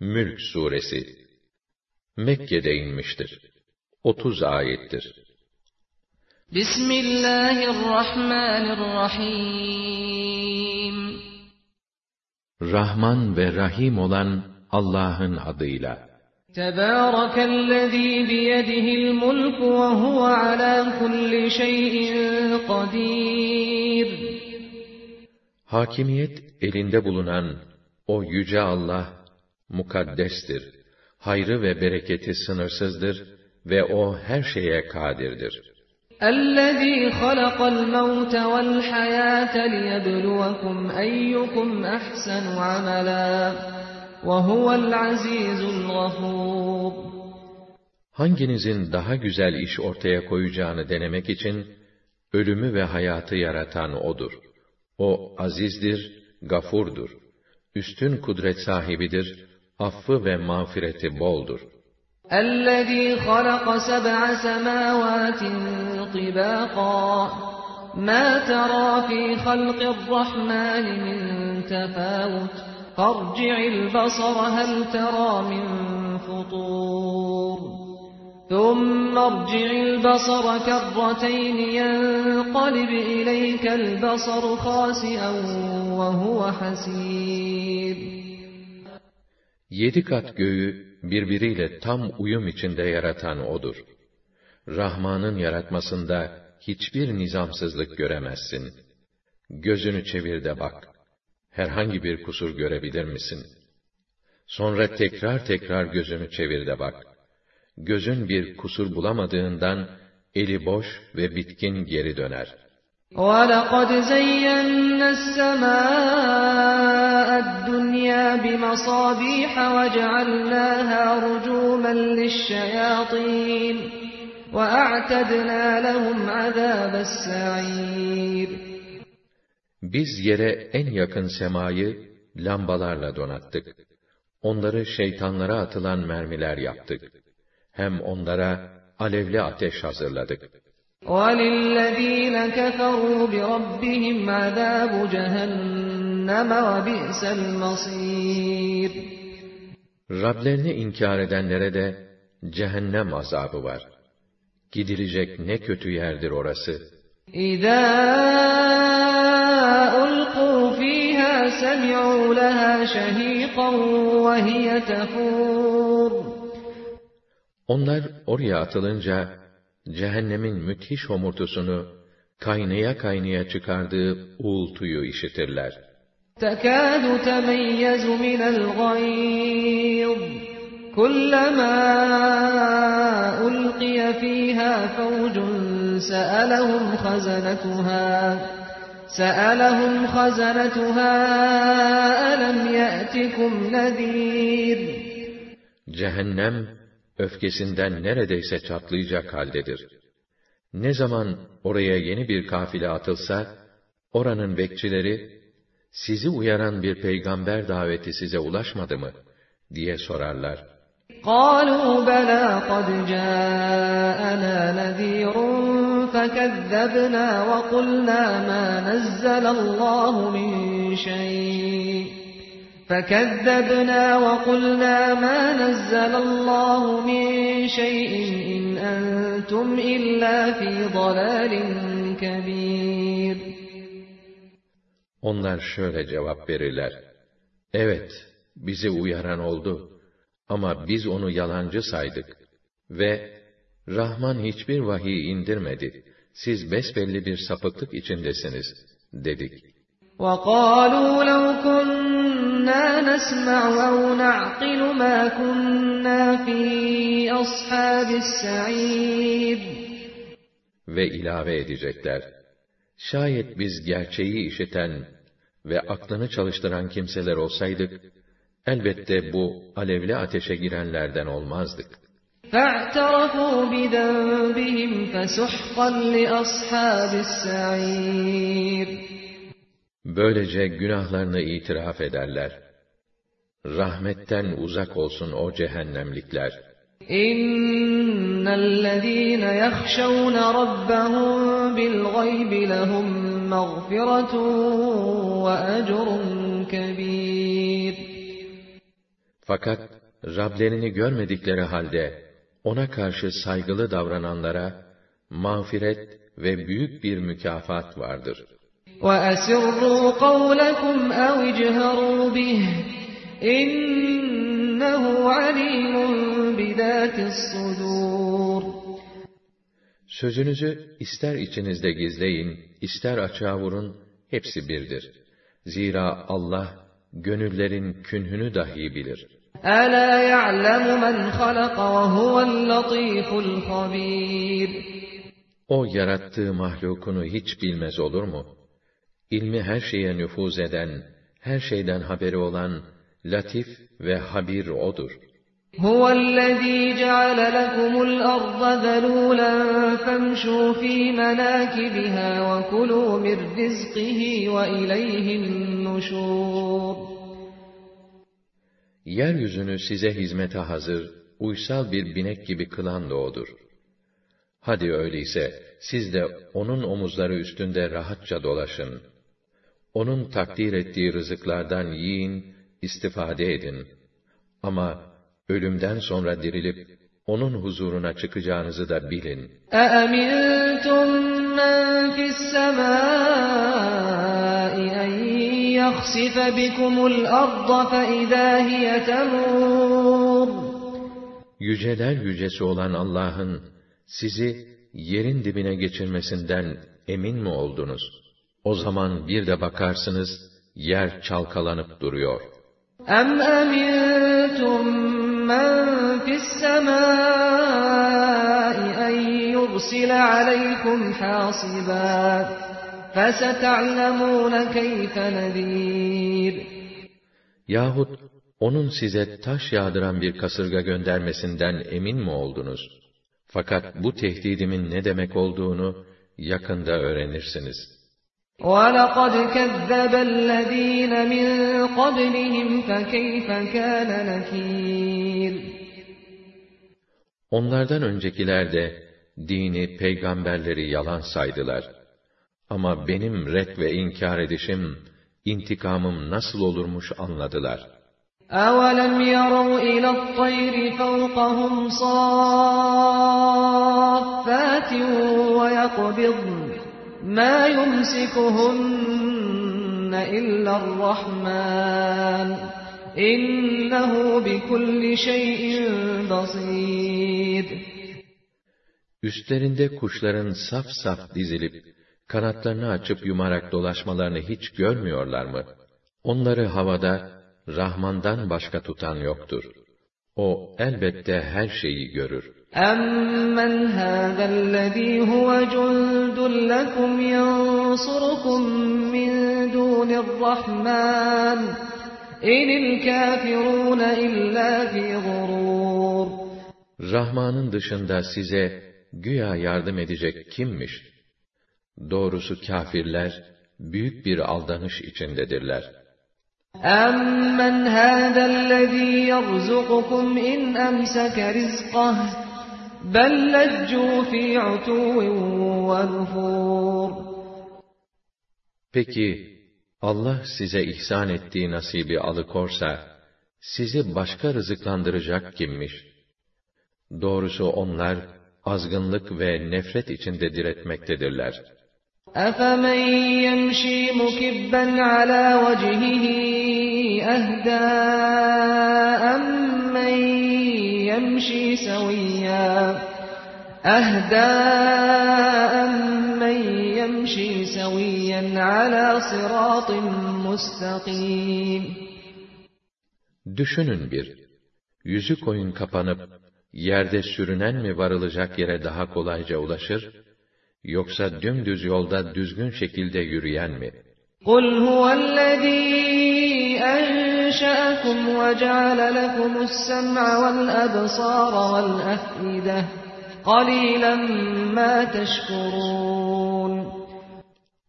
Mülk Suresi Mekke'de inmiştir. 30 ayettir. Bismillahirrahmanirrahim Rahman ve Rahim olan Allah'ın adıyla. Tebârekellezî biyedihil mulk ve huve alâ kulli şeyin kadir. Hakimiyet elinde bulunan o yüce Allah mukaddestir. Hayrı ve bereketi sınırsızdır ve o her şeye kadirdir. اَلَّذ۪ي خَلَقَ الْمَوْتَ وَالْحَيَاةَ لِيَبْلُوَكُمْ اَيُّكُمْ اَحْسَنُ عَمَلًا وَهُوَ الْعَز۪يزُ الْغَفُورُ Hanginizin daha güzel iş ortaya koyacağını denemek için, ölümü ve hayatı yaratan O'dur. O azizdir, gafurdur. Üstün kudret sahibidir, affı ve mağfireti boldur. اَلَّذ۪ي خَلَقَ سَبْعَ سَمَاوَاتٍ طِبَاقًا. مَا تَرَى فِي خَلْقِ الرَّحْمَنِ مِنْ تَفَاوُتٍ. فَارْجِعِ الْبَصَرَ هَلْ تَرَى مِنْ فُطُورٍ. ثُمَّ ارْجِعِ الْبَصَرَ كَرَّتَيْنِ يَنْقَلِبْ إِلَيْكَ الْبَصَرُ خَاسِئًا وَهُوَ حَسِيرٌ. Yedi kat göğü birbiriyle tam uyum içinde yaratan O'dur. Rahman'ın yaratmasında hiçbir nizamsızlık göremezsin. Gözünü çevir de bak. Herhangi bir kusur görebilir misin? Sonra tekrar tekrar gözünü çevir de bak. Gözün bir kusur bulamadığından eli boş ve bitkin geri döner. وَلَقَدْ زَيَّنَّا السَّمَاءَ الدُّنْيَا بِمَصَابِيحَ وَجَعَلْنَاهَا رُجُومًا لِلشَّيَاطِينِ وَأَعْتَدْنَا لَهُمْ عَذَابَ السَّعِيرِ Biz yere en yakın semayı lambalarla donattık. Onları şeytanlara atılan mermiler yaptık. Hem onlara alevli ateş hazırladık. وَلِلَّذ۪ينَ كَفَرُوا بِرَبِّهِمْ عَذَابُ جَهَنَّمَ وَبِئْسَ الْمَصِيرُ Rablerini inkar edenlere de cehennem azabı var. Gidilecek ne kötü yerdir orası. اِذَا أُلْقُوا ف۪يهَا سَمِعُوا لَهَا شَه۪يقًا وَهِيَ تَفُورُ Onlar oraya atılınca, cehennemin müthiş homurtusunu, kaynaya kaynaya çıkardığı uğultuyu işitirler. تَكَادُ تَمَيَّزُ مِنَ الْغَيْظِ كُلَّمَا أُلْقِيَ فِيهَا فَوْجٌ سَأَلَهُمْ خَزَنَتُهَا سَأَلَهُمْ خَزَنَتُهَا أَلَمْ يَأْتِكُمْ نَذِيرٌ Cehennem, öfkesinden neredeyse çatlayacak haldedir. Ne zaman oraya yeni bir kafile atılsa, oranın bekçileri, sizi uyaran bir peygamber daveti size ulaşmadı mı? diye sorarlar. قَالُوا بَلَى قَدْ جَاءَنَا نَذِيرٌ فَكَذَّبْنَا وَقُلْنَا مَا نَزَّلَ اللّٰهُ مِنْ شَيْءٍ فَكَذَّبْنَا وَقُلْنَا مَا نَزَّلَ اللّٰهُ مِنْ شَيْءٍ اِنْ أَنْتُمْ إِلَّا فِي ضَلَالٍ كَبِيرٍ Onlar şöyle cevap verirler. Evet, bizi uyaran oldu. Ama biz onu yalancı saydık. Ve Rahman hiçbir vahiy indirmedi. Siz besbelli bir sapıklık içindesiniz, dedik. وَقَالُوا لَوْ كُنَّا نَسْمَعُ أَوْ نَعْقِلُ مَا كُنَّا فِي أَصْحَابِ السَّعِيرِ Ve ilave edecekler. Şayet biz gerçeği işiten ve aklını çalıştıran kimseler olsaydık, elbette bu alevli ateşe girenlerden olmazdık. فَاعْتَرَفُوا بِذَنْبِهِمْ فَسُحْقًا لِأَصْحَابِ السَّعِيرِ Böylece günahlarını itiraf ederler. Rahmetten uzak olsun o cehennemlikler. اِنَّ الَّذ۪ينَ يَخْشَوْنَ رَبَّهُمْ بِالْغَيْبِ لَهُمْ مَغْفِرَةٌ وَأَجْرٌ كَب۪يرٌ Fakat Rablerini görmedikleri halde ona karşı saygılı davrananlara mağfiret ve büyük bir mükafat vardır. وَأَسِرُّوا قَوْلَكُمْ أَوْ اجْهَرُوا بِهِ إِنَّهُ عَلِيمٌ بِذَاتِ الصُّدُورِ Sözünüzü ister içinizde gizleyin, ister açığa vurun, hepsi birdir. Zira Allah, gönüllerin künhünü dahi bilir. أَلَا يَعْلَمُ مَنْ خَلَقَ وَهُوَ اللَّطِيفُ الْخَبِيرُ O yarattığı mahlukunu hiç bilmez olur mu? İlmi her şeye nüfuz eden, her şeyden haberi olan, latif ve habir O'dur. هُوَ الَّذ۪ي جَعَلَ لَكُمُ الْأَرْضَ ذَلُولًا فَامْشُوا ف۪ي مَنَاكِبِهَا وَكُلُوا مِنْ رِزْقِهِ وَإِلَيْهِ النُّشُورُ Yeryüzünü size hizmete hazır, uysal bir binek gibi kılan da O'dur. Hadi öyleyse, siz de O'nun omuzları üstünde rahatça dolaşın. O'nun takdir ettiği rızıklardan yiyin, istifade edin. Ama ölümden sonra dirilip, O'nun huzuruna çıkacağınızı da bilin. أَأَمِنْتُمْ مَنْ فِي السَّمَاءِ أَنْ يَخْسِفَ بِكُمُ الْأَرْضَ فَإِذَا هِيَ تَمُورُ Yüceler yücesi olan Allah'ın, sizi yerin dibine geçirmesinden emin mi oldunuz? O zaman bir de bakarsınız, yer çalkalanıp duruyor. أَمْ أَمِنْتُمْ مَنْ فِي السَّمَاءِ أَنْ يُرْسِلَ عَلَيْكُمْ حَاصِبًا فَسَتَعْلَمُونَ كَيْفَ نَذِيرٌ Yahut onun size taş yağdıran bir kasırga göndermesinden emin mi oldunuz? Fakat bu tehdidimin ne demek olduğunu yakında öğrenirsiniz. وَلَقَدْ كَذَّبَ الَّذ۪ينَ مِنْ قَبْلِهِمْ فَكَيْفَ كَانَ نَكِيرٌ Onlardan öncekiler de dini, peygamberleri yalan saydılar. Ama benim red ve inkar edişim, intikamım nasıl olurmuş anladılar. أَوَلَمْ يَرَوْا إِلَى الطَّيْرِ فَوْقَهُمْ صَافَّاتٍ وَيَقْبِضْنَ مَا يُمْسِكُهُنَّ إِلَّا الرَّحْمَنُ إِنَّهُ بِكُلِّ شَيْءٍ بَصِيرٌ Üstlerinde kuşların saf saf dizilip, kanatlarını açıp yumarak dolaşmalarını hiç görmüyorlar mı? Onları havada, Rahman'dan başka tutan yoktur. O elbette her şeyi görür. أَمَّنْ هَذَا الَّذ۪ي هُوَ جُنْدٌ لَكُمْ يَنْصُرُكُمْ مِنْ دُونِ الرَّحْمَنِ اِنِ الْكَافِرُونَ اِلَّا فِي غُرُورٍ Rahman'ın dışında size güya yardım edecek kimmiş? Doğrusu kâfirler, büyük bir aldanış içindedirler. أَمَّنْ هَذَا الَّذ۪ي يَرْزُقُكُمْ اِنْ أَمْسَكَ رِزْقَهُ بَلْ لَجُّوا ف۪ي عُتُوٍّ وَنُفُورٍ Peki, Allah size ihsan ettiği nasibi alıkorsa, sizi başka rızıklandıracak kimmiş? Doğrusu onlar, azgınlık ve nefret içinde diretmektedirler. أَفَمَنْ يَمْشِي مُكِبًّا عَلَى وَجْهِهِ أَهْدَى أَمَّنْ يَمْشِي سَوِيًّا أَهْدَى أَمَّنْ يَمْشِي سَوِيًّا عَلَى صِرَاطٍ مُسْتَقِيمٍ Düşünün bir, yüzü koyun kapanıp, yerde sürünen mi varılacak yere daha kolayca ulaşır, yoksa dümdüz yolda düzgün şekilde yürüyen mi? قُلْ هُوَ الَّذ۪ي أَنْشَأَكُمْ وَجَعَلَ لَكُمُ السَّمْعَ وَالْأَبْصَارَ وَالْأَفْئِدَةَ قَلِيلًا مَا تَشْكُرُونَ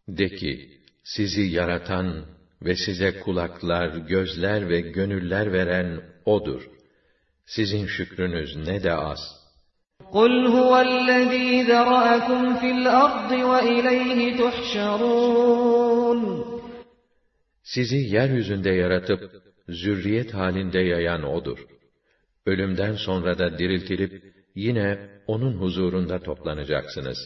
De ki, sizi yaratan ve size kulaklar, gözler ve gönüller veren O'dur. Sizin şükrünüz ne de az. قُلْ هُوَ الَّذ۪ي ذَرَأَكُمْ فِي الْأَرْضِ وَإِلَيْهِ تُحْشَرُونَ Sizi yeryüzünde yaratıp, zürriyet halinde yayan O'dur. Ölümden sonra da diriltilip, yine O'nun huzurunda toplanacaksınız.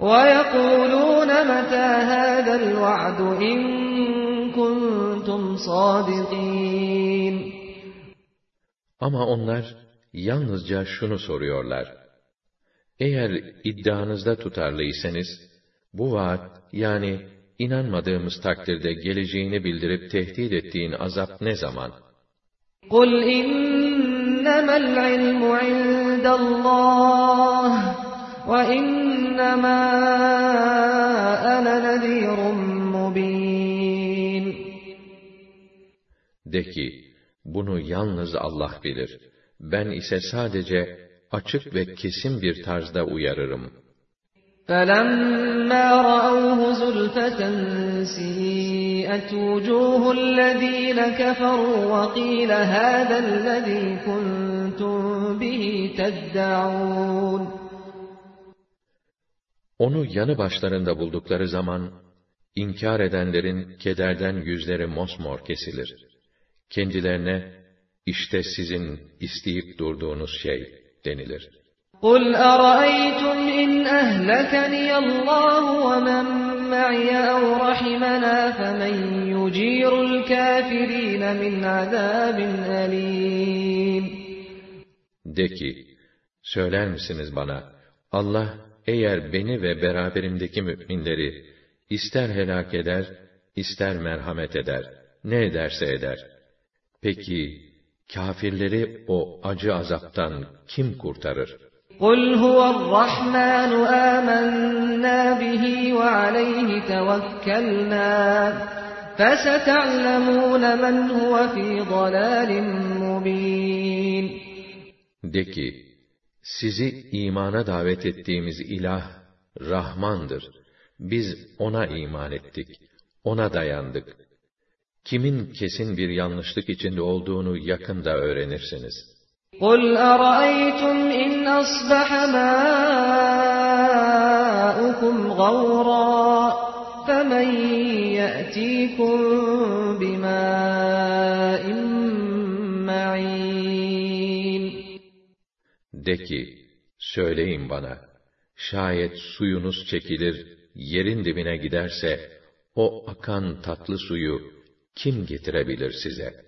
وَيَقُولُونَ مَتَى هَذَا الْوَعْدُ اِنْ كُنْتُمْ صَادِقِينَ Ama onlar yalnızca şunu soruyorlar. Eğer iddianızda tutarlıysanız, bu vaat yani inanmadığımız takdirde geleceğini bildirip tehdit ettiğin azap ne zaman? قُلْ إِنَّمَا الْعِلْمُ عِندَ اللّٰهِ وَإِنَّمَا أَنَا نَذ۪يرٌ مُّب۪ينٌ De ki, bunu yalnız Allah bilir. Ben ise sadece açık ve kesin bir tarzda uyarırım. فَلَمَّا رَأَوْهُ زُلْفَةً سِيئَتْ وُجُوهُ الَّذ۪ينَ كَفَرُوا وَقِيلَ هَذَا الَّذ۪ي كُنْتُمْ بِهِ تَدَّعُونَ Onu yanı başlarında buldukları zaman, inkar edenlerin kederden yüzleri mosmor kesilir. Kendilerine, işte sizin isteyip durduğunuz şey denilir.'' قُلْ أَرَأَيْتُمْ إِنْ أَهْلَكَنِيَ اللّٰهُ وَمَنْ مَعِيَ أَوْ رَحِمَنَا فَمَنْ يُجِيرُ الْكَافِرِينَ مِنْ عَذَابٍ أَلِيمٍ De ki, söyler misiniz bana, Allah eğer beni ve beraberimdeki müminleri ister helak eder, ister merhamet eder, ne ederse eder. Peki, kafirleri o acı azaptan kim kurtarır? قُلْ هُوَ الرَّحْمَنُ آمَنَّا بِهِ وَعَلَيْهِ تَوَكَّلْنَا فَسَتَعْلَمُونَ مَنْ هُوَ فِي ضَلَالٍ مُّبِينٍ De ki, sizi imana davet ettiğimiz ilah, Rahmandır. Biz ona iman ettik, ona dayandık. Kimin kesin bir yanlışlık içinde olduğunu yakında öğrenirsiniz. قُلْ أَرَأَيْتُمْ إِنْ أَصْبَحَ مَاؤُكُمْ غَوْرًا فَمَنْ يَأْتِيكُمْ بِمَاءٍ مَّعِينٍ De ki, söyleyin bana, şayet suyunuz çekilir, yerin dibine giderse, o akan tatlı suyu kim getirebilir size?'